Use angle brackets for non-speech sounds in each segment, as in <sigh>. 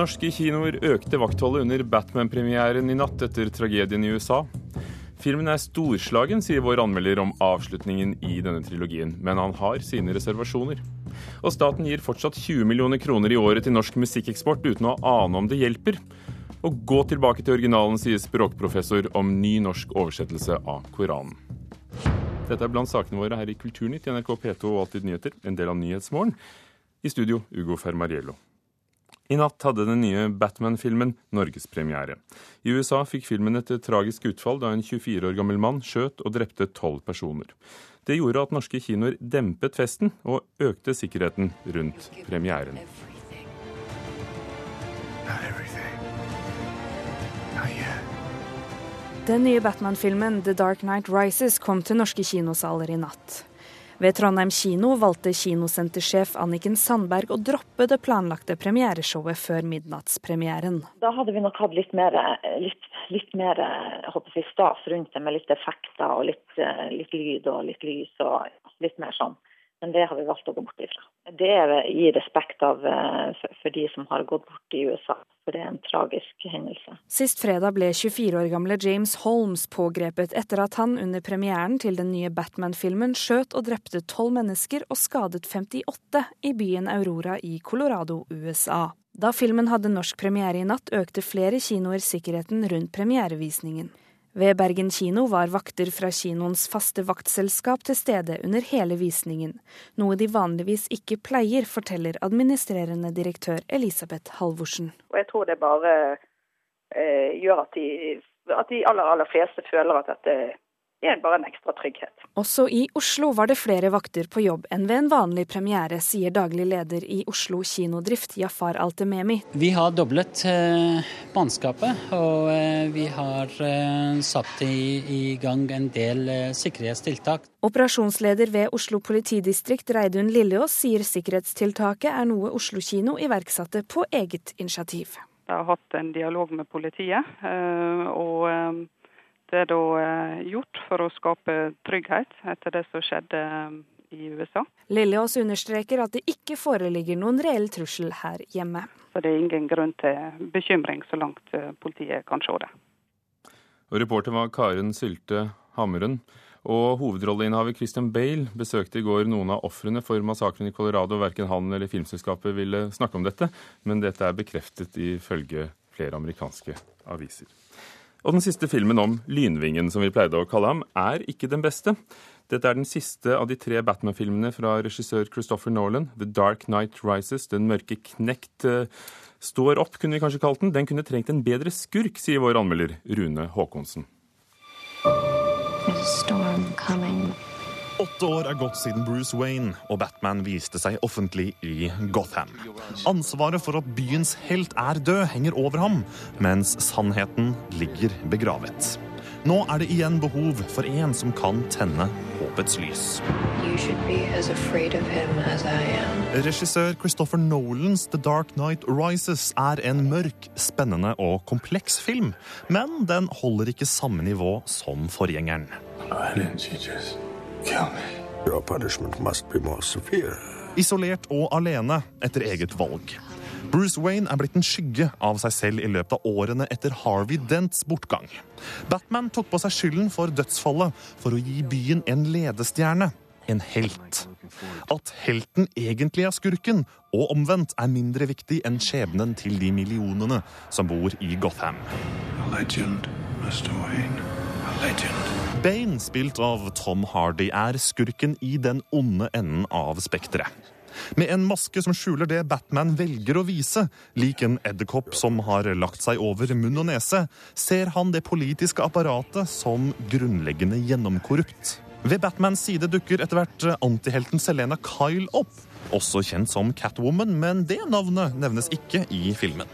Norske kinoer økte vaktholdet under Batman-premieren i natt etter tragedien i USA. Filmen er storslagen, sier vår anmelder om avslutningen i denne trilogien, men han har sine reservasjoner. Og staten gir fortsatt 20 millioner kroner i året til norsk musikkeksport uten å ane om det hjelper. Og gå tilbake til originalen, sier språkprofessor om ny norsk oversettelse av Koranen. Dette er blant sakene våre her i Kulturnytt i NRK P2 og Alltid nyheter, en del av Nyhetsmorgen. I studio Ugo Fermariello. I natt hadde den nye Batman-filmen norgespremiere. I USA fikk filmen et tragisk utfall da en 24 år gammel mann skjøt og drepte tolv personer. Det gjorde at norske kinoer dempet festen og økte sikkerheten rundt premieren. Den nye Batman-filmen The Dark Night Rises kom til norske kinosaler i natt. Ved Trondheim kino valgte kinosentersjef Anniken Sandberg å droppe det planlagte premiereshowet før midnattspremieren. Da hadde vi nok hatt litt mer, litt, litt mer jeg, stas rundt det, med litt effekter og litt, litt lyd og litt lys og litt mer sånn. Men det har vi valgt å gå bort ifra. Det er i respekt av, eh, for de som har gått bort i USA, for det er en tragisk hendelse. Sist fredag ble 24 år gamle James Holmes pågrepet etter at han under premieren til den nye Batman-filmen skjøt og drepte tolv mennesker og skadet 58 i byen Aurora i Colorado, USA. Da filmen hadde norsk premiere i natt, økte flere kinoer sikkerheten rundt premierevisningen. Ved Bergen kino var vakter fra kinoens faste vaktselskap til stede under hele visningen, noe de vanligvis ikke pleier, forteller administrerende direktør Elisabeth Halvorsen. Og jeg tror det bare eh, gjør at de, at de aller, aller fleste føler at dette det er bare en ekstra trygghet. Også i Oslo var det flere vakter på jobb enn ved en vanlig premiere, sier daglig leder i Oslo kinodrift, Jafar Altememi. Vi har doblet eh, mannskapet, og eh, vi har eh, satt i, i, gang en del eh, sikkerhetstiltak. Operasjonsleder ved Oslo politidistrikt, Reidun Lilleås, sier sikkerhetstiltaket er noe Oslo kino iverksatte på eget initiativ. Jeg har hatt en dialog med politiet, eh, og er da eh, gjort for å skape trygghet etter det som skjedde eh, i USA. Lilleås understreker at det ikke foreligger noen reell trussel her hjemme. Så det er ingen grunn til bekymring så langt eh, politiet kan se det. Og Reporter var Karen Sylte Hammeren. Og hovedrolleinnehaver Christian Bale besøkte i går noen av ofrene for massakren i Colorado. Verken han eller filmselskapet ville snakke om dette, men dette er bekreftet ifølge flere amerikanske aviser. Og den siste filmen om Lynvingen, som vi pleide å kalle ham, er ikke den beste. Dette er den siste av de tre Batman-filmene fra regissør Christopher Nolan. The Dark Night Rises, Den mørke knekt, eh, står opp, kunne vi kanskje kalt den. Den kunne trengt en bedre skurk, sier vår anmelder Rune Haakonsen. storm coming. Åtte år er gått siden Bruce Wayne og Batman viste seg offentlig i Gotham. Ansvaret for at byens helt er død, henger over ham, mens sannheten ligger begravet. Nå er det igjen behov for en som kan tenne håpets lys. Regissør Christopher Nolans The Dark Night Rises er en mørk, spennende og kompleks film, men den holder ikke samme nivå som forgjengeren. Isolert og alene etter eget valg. Bruce Wayne er blitt en skygge av seg selv i løpet av årene etter Harvey Dents bortgang. Batman tok på seg skylden for dødsfallet for å gi byen en ledestjerne, en helt. At helten egentlig er skurken, og omvendt, er mindre viktig enn skjebnen til de millionene som bor i Gotham. A legend, Mr. Wayne. Bane, spilt av Tom Hardy, er skurken i den onde enden av spekteret. Med en maske som skjuler det Batman velger å vise, lik en edderkopp som har lagt seg over munn og nese, ser han det politiske apparatet som grunnleggende gjennomkorrupt. Ved Batmans side dukker etter hvert antihelten Selena Kyle opp også kjent som Catwoman, men det navnet nevnes ikke i filmen.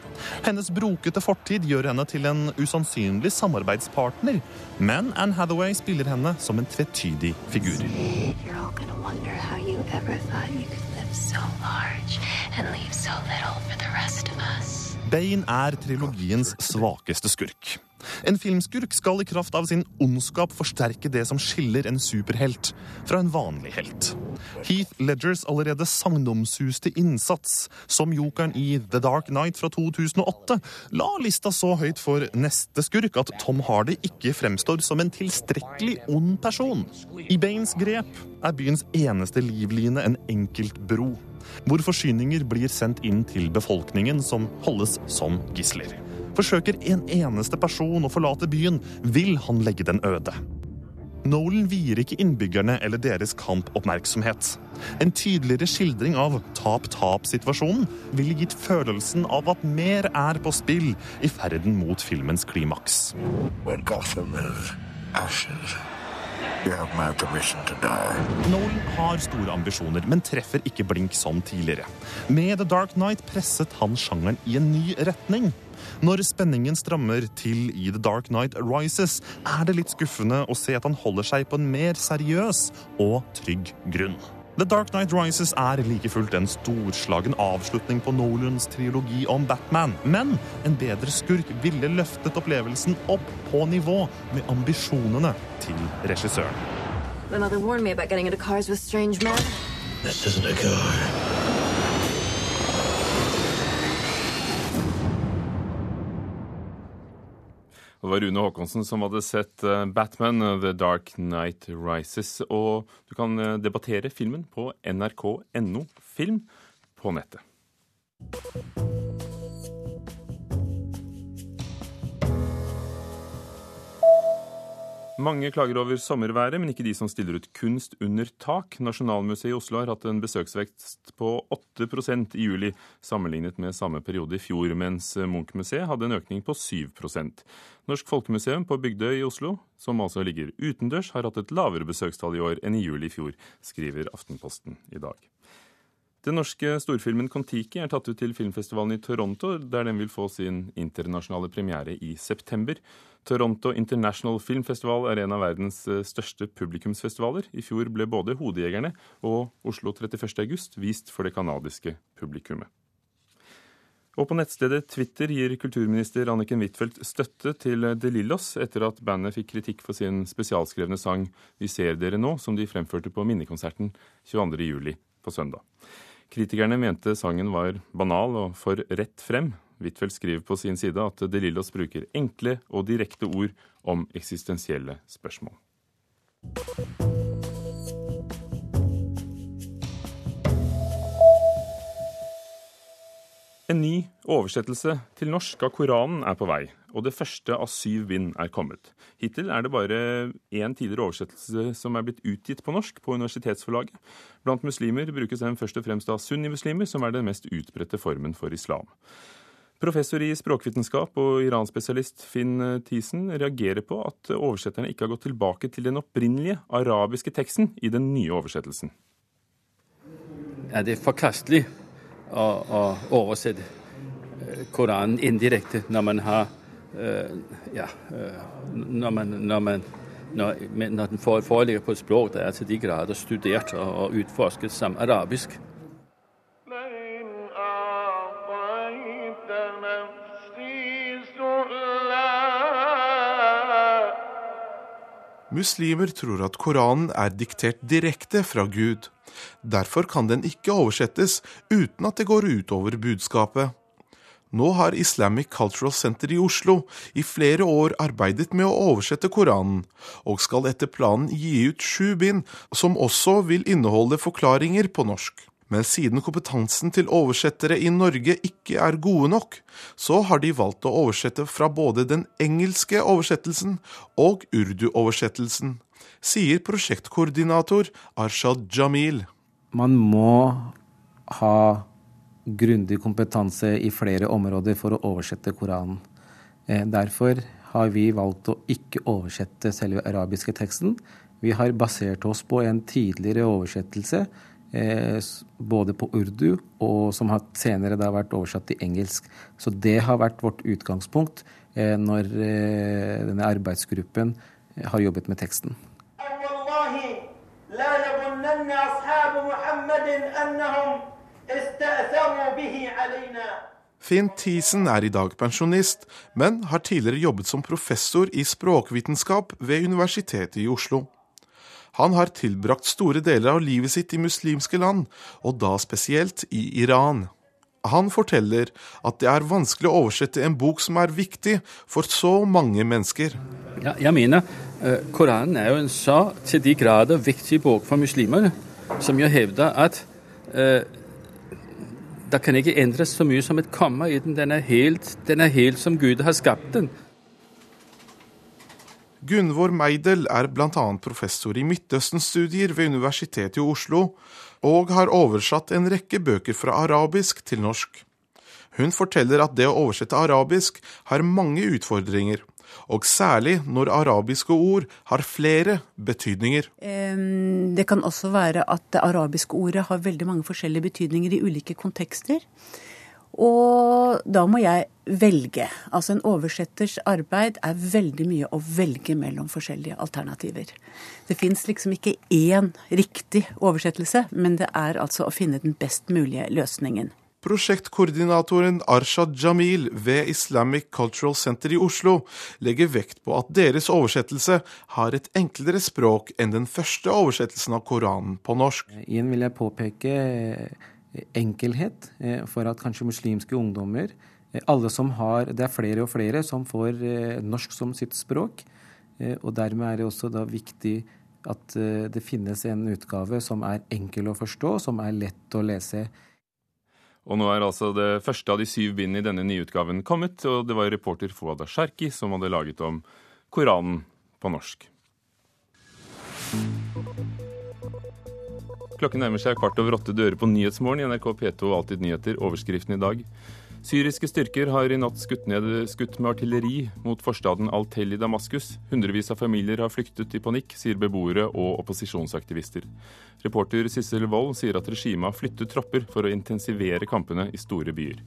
Hennes brokete fortid gjør henne til en usannsynlig samarbeidspartner, men Anne Hathaway spiller henne som en tvetydig figur. Bane er trilogiens svakeste skurk. En filmskurk skal i kraft av sin ondskap forsterke det som skiller en superhelt fra en vanlig helt. Heath Ledgers allerede sagnomsuste innsats som jokeren i The Dark Night fra 2008 la lista så høyt for neste skurk at Tom Hardy ikke fremstår som en tilstrekkelig ond person. I Baines grep er byens eneste livline en enkelt bro, hvor forsyninger blir sendt inn til befolkningen som holdes som gisler. Forsøker en eneste person å forlate byen, vil han legge den øde. Nolan vier ikke innbyggerne eller deres kamp oppmerksomhet. En tydeligere skildring av tap-tap-situasjonen ville gitt følelsen av at mer er på spill i ferden mot filmens klimaks. When Gotham is ashes, Nolan har store ambisjoner, men treffer ikke blink som tidligere. Med The Dark Knight presset han sjangeren i en ny retning. Når spenningen strammer til i The Dark Knight Rises, er det litt skuffende å se at han holder seg på en mer seriøs og trygg grunn. The Dark Knight Rises er like fullt en storslagen avslutning på Nolans trilogi om Batman, men en bedre skurk ville løftet opplevelsen opp på nivå med ambisjonene til regissøren. My mother warned me about getting into cars with strange men. This isn't a car. Det var Rune Haakonsen som hadde sett eh, Batman eh, The Dark Night Rises. Og du kan eh, debattere filmen på nrk.no film på nettet. Mange klager over sommerværet, men ikke de som stiller ut kunst under tak. Nasjonalmuseet i Oslo har hatt en besøksvekst på 8% i juli sammenlignet med samme periode i fjor, mens Munch-museet hadde en økning på 7% Norsk Folkemuseum på Bygdøy i Oslo, som altså ligger utendørs, har hatt et lavere besøkstall i år enn i juli i fjor, skriver Aftenposten i dag. Den norske storfilmen Kon-Tiki er tatt ut til filmfestivalen i Toronto, der den vil få sin internasjonale premiere i september. Toronto International Film Festival er en av verdens eh, største publikumsfestivaler. I fjor ble både Hodejegerne og Oslo 31. august vist for det canadiske publikummet. Og på nettstedet Twitter gir kulturminister Anniken Huitfeldt støtte til De Lillos etter at bandet fikk kritikk for sin spesialskrevne sang 'Vi ser dere nå', som de fremførte på minnekonserten 22.07. på søndag. Kritikerne mente sangen var banal og for rett frem. Huitfeldt skriver på sin side at De Lillos bruker enkle og direkte ord om eksistensielle spørsmål. En ny oversettelse til norsk av Koranen er på vei, og det første av syv bind er kommet. Hittil er det bare én tidligere oversettelse som er blitt utgitt på norsk på universitetsforlaget. Blant muslimer brukes den først og fremst av sunnimuslimer, som er den mest utbredte formen for islam. Professor i språkvitenskap og iranspesialist Finn Thiesen reagerer på at oversetterne ikke har gått tilbake til den opprinnelige arabiske teksten i den nye oversettelsen. Er det forkastelig å, og oversette Koranen indirekte når man har ja, når, man, når, man, når, når den foreligger på et språk der er til de grader studert og, og utforsket som arabisk. Muslimer tror at Koranen er diktert direkte fra Gud. Derfor kan den ikke oversettes uten at det går utover budskapet. Nå har Islamic Cultural Center i Oslo i flere år arbeidet med å oversette Koranen, og skal etter planen gi ut sju bind som også vil inneholde forklaringer på norsk. Men siden kompetansen til oversettere i Norge ikke er gode nok, så har de valgt å oversette fra både den engelske oversettelsen og urdu-oversettelsen, sier prosjektkoordinator Arshad Jamil. Man må ha grundig kompetanse i flere områder for å oversette Koranen. Derfor har vi valgt å ikke oversette selve arabiske teksten. Vi har basert oss på en tidligere oversettelse både på urdu og som har senere da vært oversatt til engelsk. Så det har vært vårt utgangspunkt når denne arbeidsgruppen har jobbet med teksten. Finn Thiesen er i dag pensjonist, men har tidligere jobbet som professor i språkvitenskap ved Universitetet i Oslo. Han har tilbrakt store deler av livet sitt i muslimske land, og da spesielt i Iran. Han forteller at det er vanskelig å oversette en bok som er viktig for så mange mennesker. Ja, jeg mener, uh, Koranen er jo en så til de grader viktig bok for muslimer, som jo hevder at eh, det kan ikke endres så mye som et komma i den. Den er, helt, den er helt som Gud har skapt den. Gunvor Meidel er bl.a. professor i Midtøsten-studier ved Universitetet i Oslo, og har oversatt en rekke bøker fra arabisk til norsk. Hun forteller at det å oversette arabisk har mange utfordringer, og særlig når arabiske ord har flere betydninger. Det kan også være at det arabiske ordet har veldig mange forskjellige betydninger i ulike kontekster. Og da må jeg velge. Altså en oversetters arbeid er veldig mye å velge mellom forskjellige alternativer. Det fins liksom ikke én riktig oversettelse, men det er altså å finne den best mulige løsningen. Prosjektkoordinatoren Arshad Jamil ved Islamic Cultural Center i Oslo legger vekt på at deres oversettelse har et enklere språk enn den første oversettelsen av Koranen på norsk. Igjen vil jeg påpeke enkelhet eh, for at kanskje muslimske ungdommer eh, alle som har, Det er flere og flere som får eh, norsk som sitt språk. Og dermed er det også da viktig at det finnes en utgave som er enkel å forstå, som er lett å lese. Og nå er altså det første av de syv bindene i denne nyutgaven kommet, og det var reporter Fouad Sharki som hadde laget om Koranen på norsk. Klokken nærmer seg kvart over åtte dører på Nyhetsmorgen i NRK P2 og Alltid nyheter. Overskriften i dag. Syriske styrker har i natt skutt, ned, skutt med artilleri mot forstaden Al-Tel i Damaskus. Hundrevis av familier har flyktet i panikk, sier beboere og opposisjonsaktivister. Reporter Sissel Wold sier at regimet har flyttet tropper for å intensivere kampene i store byer.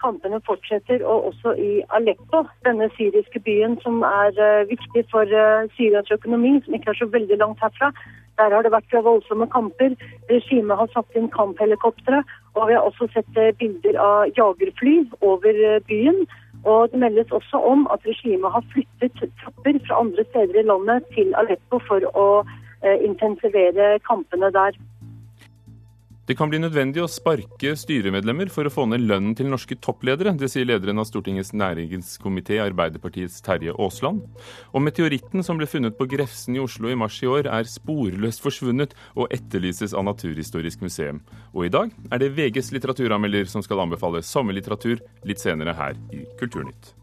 Kampene fortsetter, og også i Aleppo, denne syriske byen som er uh, viktig for uh, Syrias økonomi, som ikke er så veldig langt herfra. Der har det vært voldsomme kamper. Regimet har satt inn kamphelikoptre. Og vi har også sett eh, bilder av jagerfly over eh, byen. Og det meldes også om at regimet har flyttet tropper fra andre steder i landet til Aleppo for å eh, intensivere kampene der. Det kan bli nødvendig å sparke styremedlemmer for å få ned lønnen til norske toppledere. Det sier lederen av Stortingets næringskomité, Arbeiderpartiets Terje Aasland. Og meteoritten som ble funnet på Grefsen i Oslo i mars i år, er sporløst forsvunnet og etterlyses av Naturhistorisk museum. Og i dag er det VGs litteraturanmelder som skal anbefale sommerlitteratur litt senere her i Kulturnytt.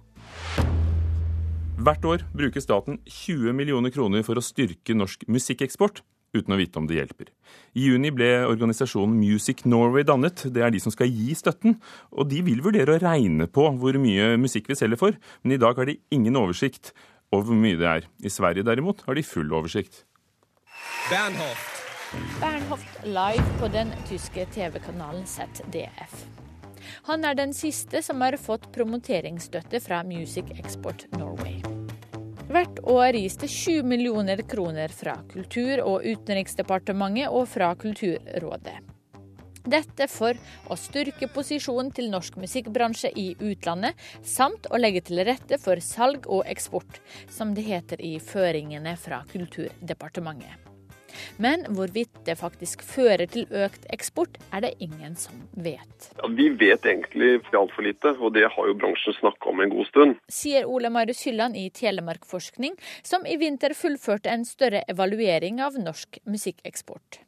Hvert år bruker staten 20 millioner kroner for å styrke norsk musikkeksport uten å vite om det hjelper. I juni ble organisasjonen Music Norway dannet. Det er de som skal gi støtten. Og de vil vurdere å regne på hvor mye musikk vi selger for, men i dag har de ingen oversikt over hvor mye det er. I Sverige derimot har de full oversikt. Bernhoft. Bernhoft live på den tyske TV-kanalen ZDF. Han er den siste som har fått promoteringsstøtte fra Music Export Norway. Hvert år gis det 20 millioner kroner fra Kultur- og utenriksdepartementet og fra Kulturrådet. Dette for å styrke posisjonen til norsk musikkbransje i utlandet, samt å legge til rette for salg og eksport, som det heter i føringene fra Kulturdepartementet. Men hvorvidt det faktisk fører til økt eksport, er det ingen som vet. Ja, vi vet egentlig altfor lite, og det har jo bransjen snakka om en god stund. Sier Ole Marius Hylland i Telemarkforskning, som i vinter fullførte en større evaluering av norsk musikkeksport.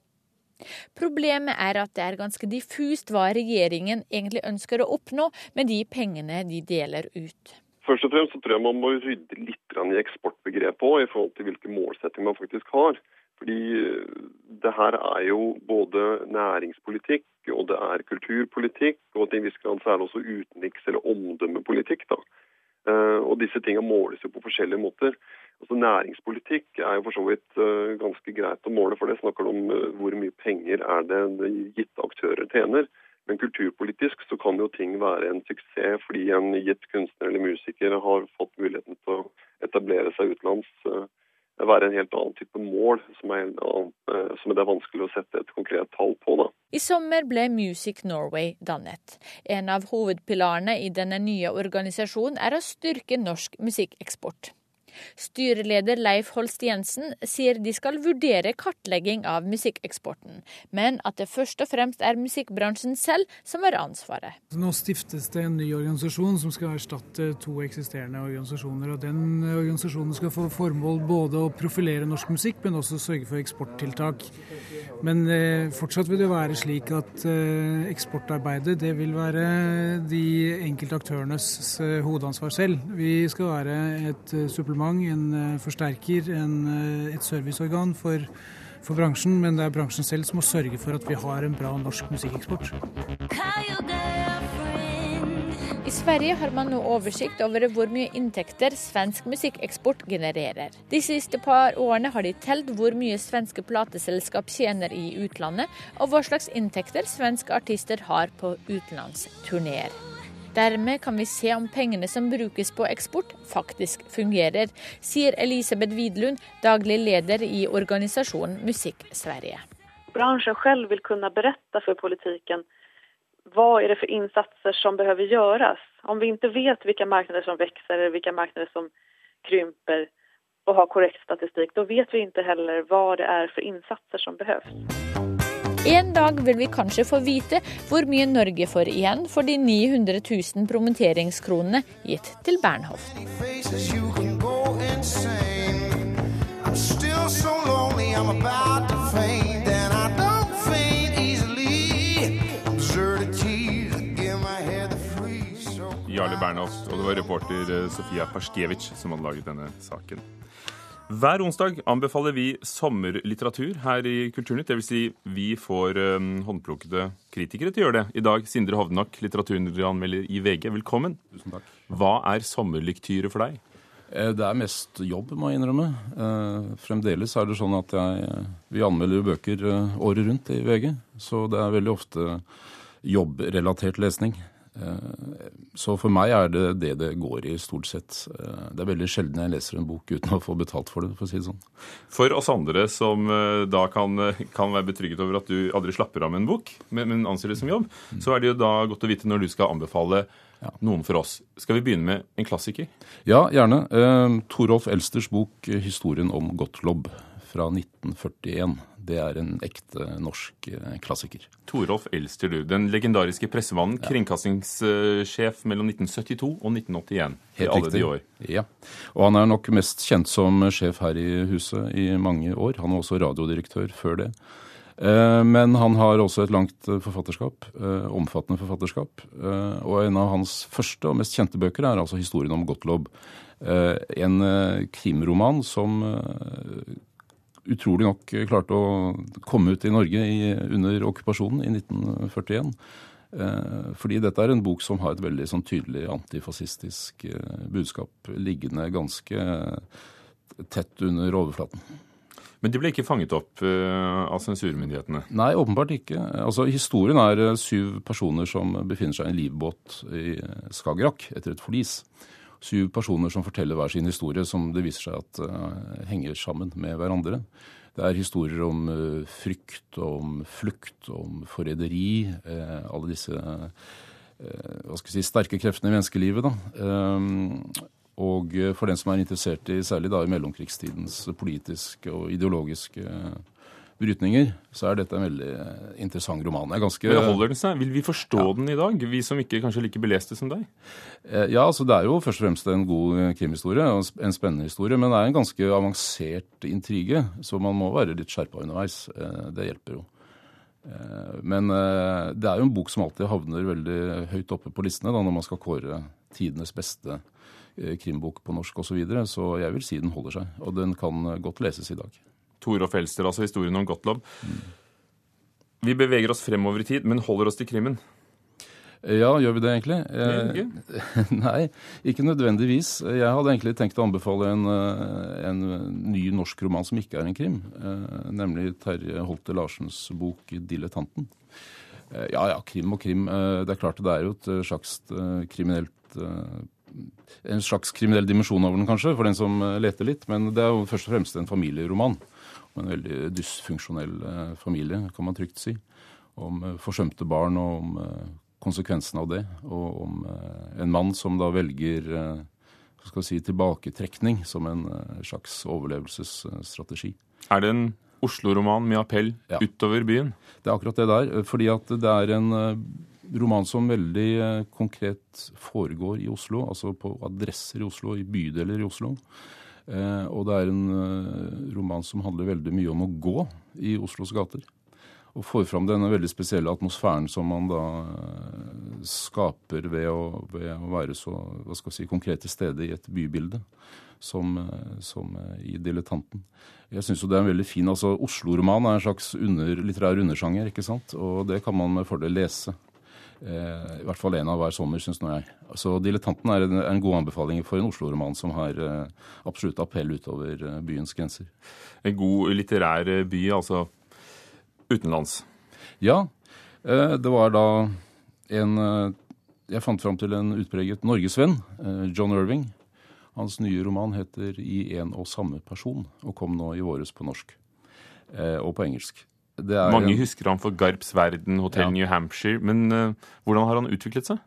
Problemet er at det er ganske diffust hva regjeringen egentlig ønsker å oppnå med de pengene de deler ut. Først og fremst så tror jeg man må rydde litt i eksportbegrepet òg, i forhold til hvilke målsettinger man faktisk har. Fordi eh, det her er jo både næringspolitikk og det er kulturpolitikk, og til en viss grad er det også utenriks- eller omdømmepolitikk. da. Eh, og disse tingene måles jo på forskjellige måter. Altså Næringspolitikk er jo for så vidt eh, ganske greit å måle, for det snakker om hvor mye penger er det gitte aktører tjener. Men kulturpolitisk så kan jo ting være en suksess fordi en gitt kunstner eller musiker har fått muligheten til å etablere seg utenlands være en helt annen type mål, som er, annen, eh, som det er vanskelig å sette et konkret tall på. Da. I sommer ble Music Norway dannet. En av hovedpilarene i denne nye organisasjonen er å styrke norsk musikkeksport. Styreleder Leif Holst Jensen sier de skal vurdere kartlegging av musikkeksporten, men at det først og fremst er musikkbransjen selv som har ansvaret. Nå stiftes det en ny organisasjon som skal erstatte to eksisterende organisasjoner. og Den organisasjonen skal få formål både å profilere norsk musikk, men også sørge for eksporttiltak. Men eh, fortsatt vil det være slik at eh, eksportarbeidet det vil være de enkelte aktørenes eh, hovedansvar selv. Vi skal være et eh, supplement, en eh, forsterker, en, eh, et serviceorgan for, for bransjen. Men det er bransjen selv som må sørge for at vi har en bra norsk musikkeksport. I Sverige har man nå oversikt over hvor mye inntekter svensk musikkeksport genererer. De siste par årene har de telt hvor mye svenske plateselskap tjener i utlandet, og hva slags inntekter svenske artister har på utenlandsturneer. Dermed kan vi se om pengene som brukes på eksport, faktisk fungerer, sier Elisabeth Widlund, daglig leder i organisasjonen Musikk Sverige. Bransjen selv vil kunne berette for politikken hva er det for innsatser som behøver gjøres. Om vi ikke vet hvilke markeder som vokser eller hvilke markeder som krymper, og har korrekt statistikk, da vet vi ikke heller hva det er for innsatser som behøves. En dag vil vi kanskje få vite hvor mye Norge får igjen for de 900 000 promoteringskronene gitt til Bernhoft. Jarle Bernhoft, og det var reporter eh, Sofia Paskevitsj som hadde laget denne saken. Hver onsdag anbefaler vi sommerlitteratur her i Kulturnytt. Dvs. Si vi får um, håndplukkede kritikere til å gjøre det. I dag Sindre Hovdenak, litteraturanmelder i VG. Velkommen. Tusen takk. Hva er sommerlektyre for deg? Eh, Det er mest jobb, må jeg innrømme. Eh, Fremdeles er det sånn at jeg, eh, vi anmelder bøker året rundt i VG, så det er veldig ofte jobbrelatert lesning. Eh, Så for meg er det det det går i, stort sett. Eh, Det er veldig sjelden jeg leser en bok uten å få betalt for det, for å si det sånn. For oss andre som eh, da kan, kan være betrygget over at du aldri slapper av med en bok, men, men anser det som jobb, så er det jo da godt å vite når du skal anbefale noen for oss. Skal vi begynne med en klassiker? Ja, gjerne. Torolf Elsters bok 'Historien om Gottlob' fra 1941. Det er en ekte norsk eh, klassiker. Torolf Elsterud. Den legendariske pressemannen, kringkastingssjef mellom 1972 og 1981. I alle de år. Ja. Og han er nok mest kjent som sjef her i huset i mange år. Han var også radiodirektør før det. Eh, Men han har også et langt eh, forfatterskap, omfattende forfatterskap. Og en av hans første og mest kjente bøker er altså 'Historien om Gottlob'. En krimroman som utrolig nok klarte å komme ut i Norge i, under okkupasjonen i 1941. Eh, Fordi dette er en bok som har et veldig sånn tydelig antifascistisk eh, budskap liggende ganske tett under overflaten. Men de ble ikke fanget opp eh, av sensurmyndighetene? Nei, åpenbart ikke. Altså, Historien er syv personer som befinner seg i en livbåt i Skagerrak etter et forlis. Syv personer som forteller hver sin historie, som det viser seg at uh, henger sammen med hverandre. Det er historier om uh, frykt, om flukt, om forræderi. Uh, alle disse hva skal jeg si, sterke kreftene i menneskelivet. da. Og for den som er interessert i særlig da i mellomkrigstidens politiske og ideologiske brytninger, så er dette en veldig eh, interessant roman. Jeg ganske... Men holder den seg? Vil vi forstå den i dag, vi som ikke kanskje er like beleste som deg? Eh, Ja, altså Det er jo først og fremst en god eh, krimhistorie, en spennende historie. Men det er en ganske avansert intrige, så man må være litt skjerpa underveis. Det hjelper jo. Men det er jo en bok som alltid havner veldig høyt oppe på listene da, når man skal kåre tidenes beste krimbok på norsk osv. Så, videre. så jeg vil si den holder seg. Og den kan godt leses i dag. Torolf Elster, altså historien om Gottlob. Vi beveger oss fremover i tid, men holder oss til krimmen. Ja, gjør vi det egentlig? Nei, Eh, <laughs> Nei, ikke nødvendigvis. Jeg hadde egentlig tenkt å anbefale en, eh, en ny norsk roman som ikke er en krim, eh, nemlig Terje Holte Larsens bok 'Dilettanten'. Ja ja, krim og krim. Det er klart det er jo et slags kriminelt En slags kriminell dimensjon over den, kanskje, for den som leter litt. Men det er jo først og fremst en familieroman. Om en veldig dysfunksjonell eh, familie, kan man trygt si. om eh, forsømte barn og om konsekvensen konsekvensene av det. Og om eh, en mann som da velger skal si, tilbaketrekning som en slags overlevelsesstrategi. Er det en Oslo-roman med appell ja. utover byen? Det er akkurat det der. Fordi at det er en roman som veldig konkret foregår i Oslo. Altså på adresser i Oslo, i bydeler i Oslo. Og det er en roman som handler veldig mye om å gå i Oslos gater og får fram denne veldig spesielle atmosfæren som man da eh, skaper ved å, ved å være så hva skal si, konkret steder stede i et bybilde som, eh, som eh, i 'Dilettanten'. Jeg syns jo det er en veldig fin altså Oslo-roman er en slags under, litterær undersjanger, ikke sant? og det kan man med fordel lese. Eh, I hvert fall én av hver sommer, syns nå jeg. Så 'Dilettanten' er en, en god anbefaling for en Oslo-roman som har eh, absolutt appell utover eh, byens grenser. En god litterær by, altså utenlands? Ja. Eh, det var da en Jeg fant fram til en utpreget norgesvenn, John Irving. Hans nye roman heter 'I en og samme person' og kom nå i våres på norsk. Og på engelsk. Mange husker han for Garps verden, Hotell ja. New Hampshire. Men uh, hvordan har han utviklet seg?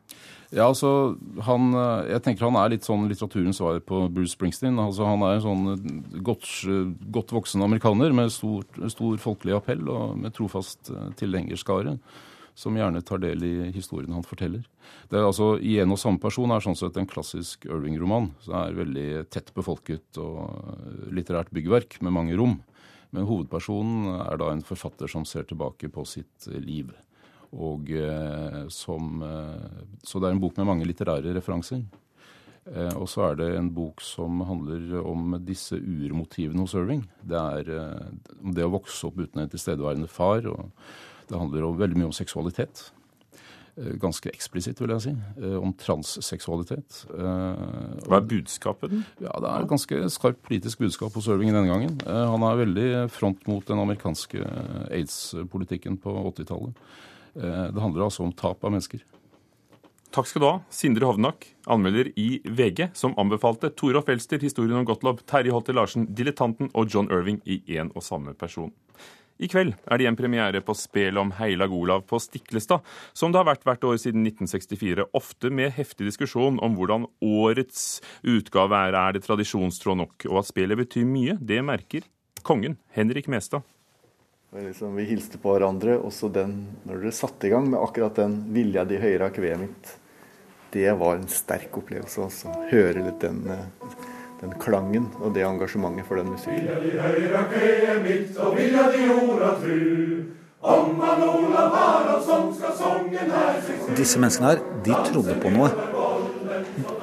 Ja, altså, han, eh, Jeg tenker han er litt sånn litteraturens svar på Bruce Springsteen. Altså, han er en sånn eh, godt, godt voksen amerikaner med stor, stor, folkelig appell og med trofast tilhengerskare. Som gjerne tar del i historien han forteller. Det er altså, I en og samme person er sånn sett en klassisk Irving-roman. som er veldig tett befolket og litterært byggverk med mange rom. Men hovedpersonen er da en forfatter som ser tilbake på sitt liv. Og eh, som, eh, så det er en bok med mange litterære referanser. Eh, og så er det en bok som handler om disse urmotivene hos Irving. Det er om det å vokse opp uten en tilstedeværende far. og Det handler veldig mye om seksualitet. Ganske eksplisitt, vil jeg si. Om transseksualitet. Hva er budskapet? Ja, Det er et ganske skarpt politisk budskap hos Irving denne gangen. Han er veldig front mot den amerikanske aids-politikken på 80-tallet. Eh, det handler altså om tap av mennesker. Takk skal du ha, Sindre Hovnak, anmelder i VG, som anbefalte Torolf Elster, historien om Gottlob, Terje Holte Larsen, Dilettanten og John Irving i én og samme person. I kveld er det igjen premiere på spelet om Heilag Olav på Stiklestad, som det har vært hvert år siden 1964, ofte med heftig diskusjon om hvordan årets utgave er. Er det tradisjonstråd nok? Og at spelet betyr mye, det merker kongen, Henrik Mestad. Liksom, vi hilste på hverandre. Også den, når dere satte i gang med akkurat den 'Vilja di høyra kveet mitt', det var en sterk opplevelse. Altså. Høre litt den, eh, den, klangen og det engasjementet for den musikken. Disse menneskene her, de trodde på noe.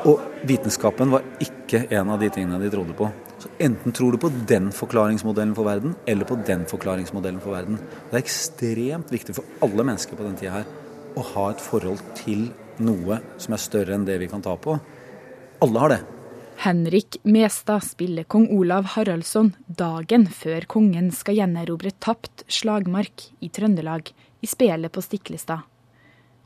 Og vitenskapen var ikke en av de tingene de trodde på. Så enten tror du på den forklaringsmodellen for verden, eller på den forklaringsmodellen for verden. Det er ekstremt viktig for alle mennesker på den tida her å ha et forhold til noe som er større enn det vi kan ta på. Alle har det. Henrik Mestad spiller kong Olav Haraldsson dagen før kongen skal gjenerobre tapt slagmark i Trøndelag i spelet på Stiklestad.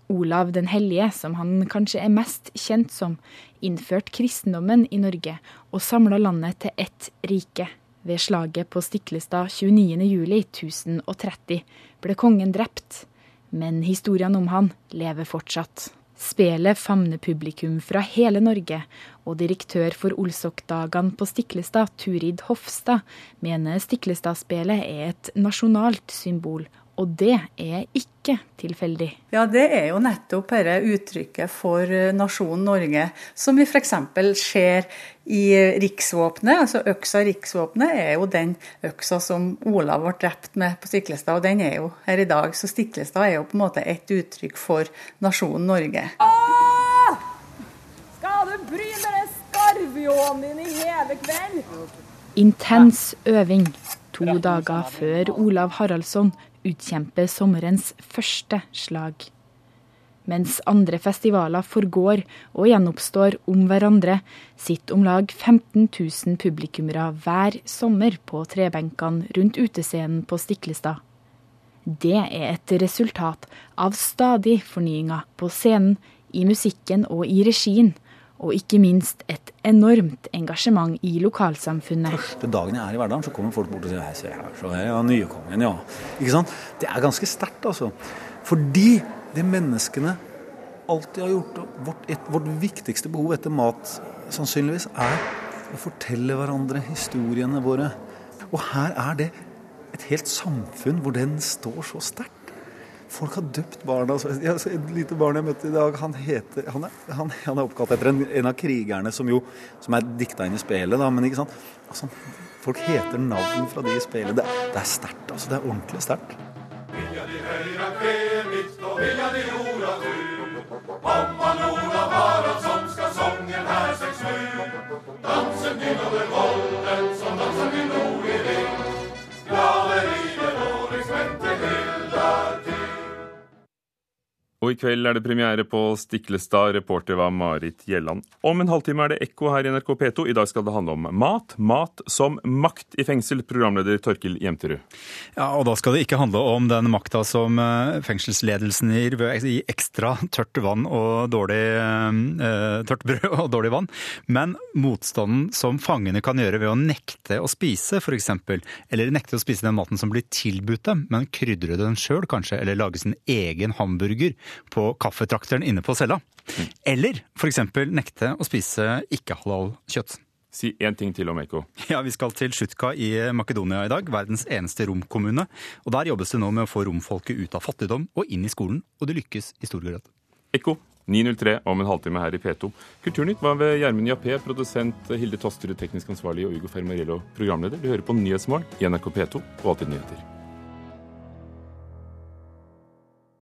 Olav den hellige, som han kanskje er mest kjent som, innførte kristendommen i Norge og samla landet til ett rike. Ved slaget på Stiklestad 29.07.1030 ble kongen drept, men historiene om han lever fortsatt. Spelet famner publikum fra hele Norge, og direktør for Olsokdagene på Stiklestad, Turid Hofstad, mener Stiklestad-spelet er et nasjonalt symbol og det er ikke tilfeldig. Ja, det er jo nettopp dette uttrykket for eh, nasjonen Norge, som vi f.eks. ser i riksvåpenet. Altså øksa riksvåpenet er jo den øksa som Olav ble drept med på Stiklestad, og den er jo her i dag. Så Stiklestad er jo på en måte et uttrykk for nasjonen Norge. Åh! Skal du bryne deg skarvjåen din i hele kveld? Intens øving to dager før Olav Haraldsson utkjempe sommerens første slag. Mens andre festivaler forgår og gjenoppstår om hverandre, sitter om lag 15 000 publikummere hver sommer på trebenkene rundt utescenen på Stiklestad. Det er et resultat av stadig fornyinger på scenen, i musikken og i regien, Og ikke minst et enormt engasjement i lokalsamfunnet. Første dagen jeg er i Verdalen, så kommer folk bort og sier 'Hei, se her, så er nye kongen, ja'. Ikke sant? Det er ganske sterkt, altså. Fordi det menneskene alltid har gjort, og vårt, et, vårt viktigste behov etter mat sannsynligvis, er å fortelle hverandre historiene våre. Og her er det et helt samfunn hvor den står så sterkt. Folk har døpt barna. ja, Et lite barn jeg møtte i dag, han, heter, han, er, han, han er oppkalt etter en, en, av krigerne som jo som er dikta inn i spelet. da, men ikke sant? Altså, Folk heter navn fra de i spelet. Det, det er sterkt. altså, Det er ordentlig sterkt. Vilja de høyra kve mitt, og vilja de Og i kveld er det premiere på Stiklestad. Reporter var Marit Gjelland. Om en halvtime er det Ekko her i NRK P2. I dag skal det handle om mat. Mat som makt i fengsel. Programleder Torkil Jemterud. Ja, og da skal det ikke handle om den makta som eh, fengselsledelsen gir ved å gi ekstra tørt vann og dårlig eh, tørt brød og dårlig vann, men motstanden som fangene kan gjøre ved å nekte å spise, f.eks. Eller nekte å spise den maten som blir tilbudt dem, men krydre den sjøl kanskje, eller lage sin egen hamburger på kaffetrakteren inne på cella. Eller f.eks. nekte å spise ikke-halal kjøtt. Si én ting til om Eko. <laughs> Ja, Vi skal til Sjutka i Makedonia i dag, verdens eneste romkommune. Og Der jobbes det nå med å få romfolket ut av fattigdom og inn i skolen, og det lykkes i stor grad. Ekko 9.03 om en halvtime her i P2. Kulturnytt var ved Gjermund Jappé, produsent Hilde Tosterud, teknisk ansvarlig, og Ugo Fermarello, programleder. Du hører på Nyhetsmorgen i NRK P2 og Alltid nyheter.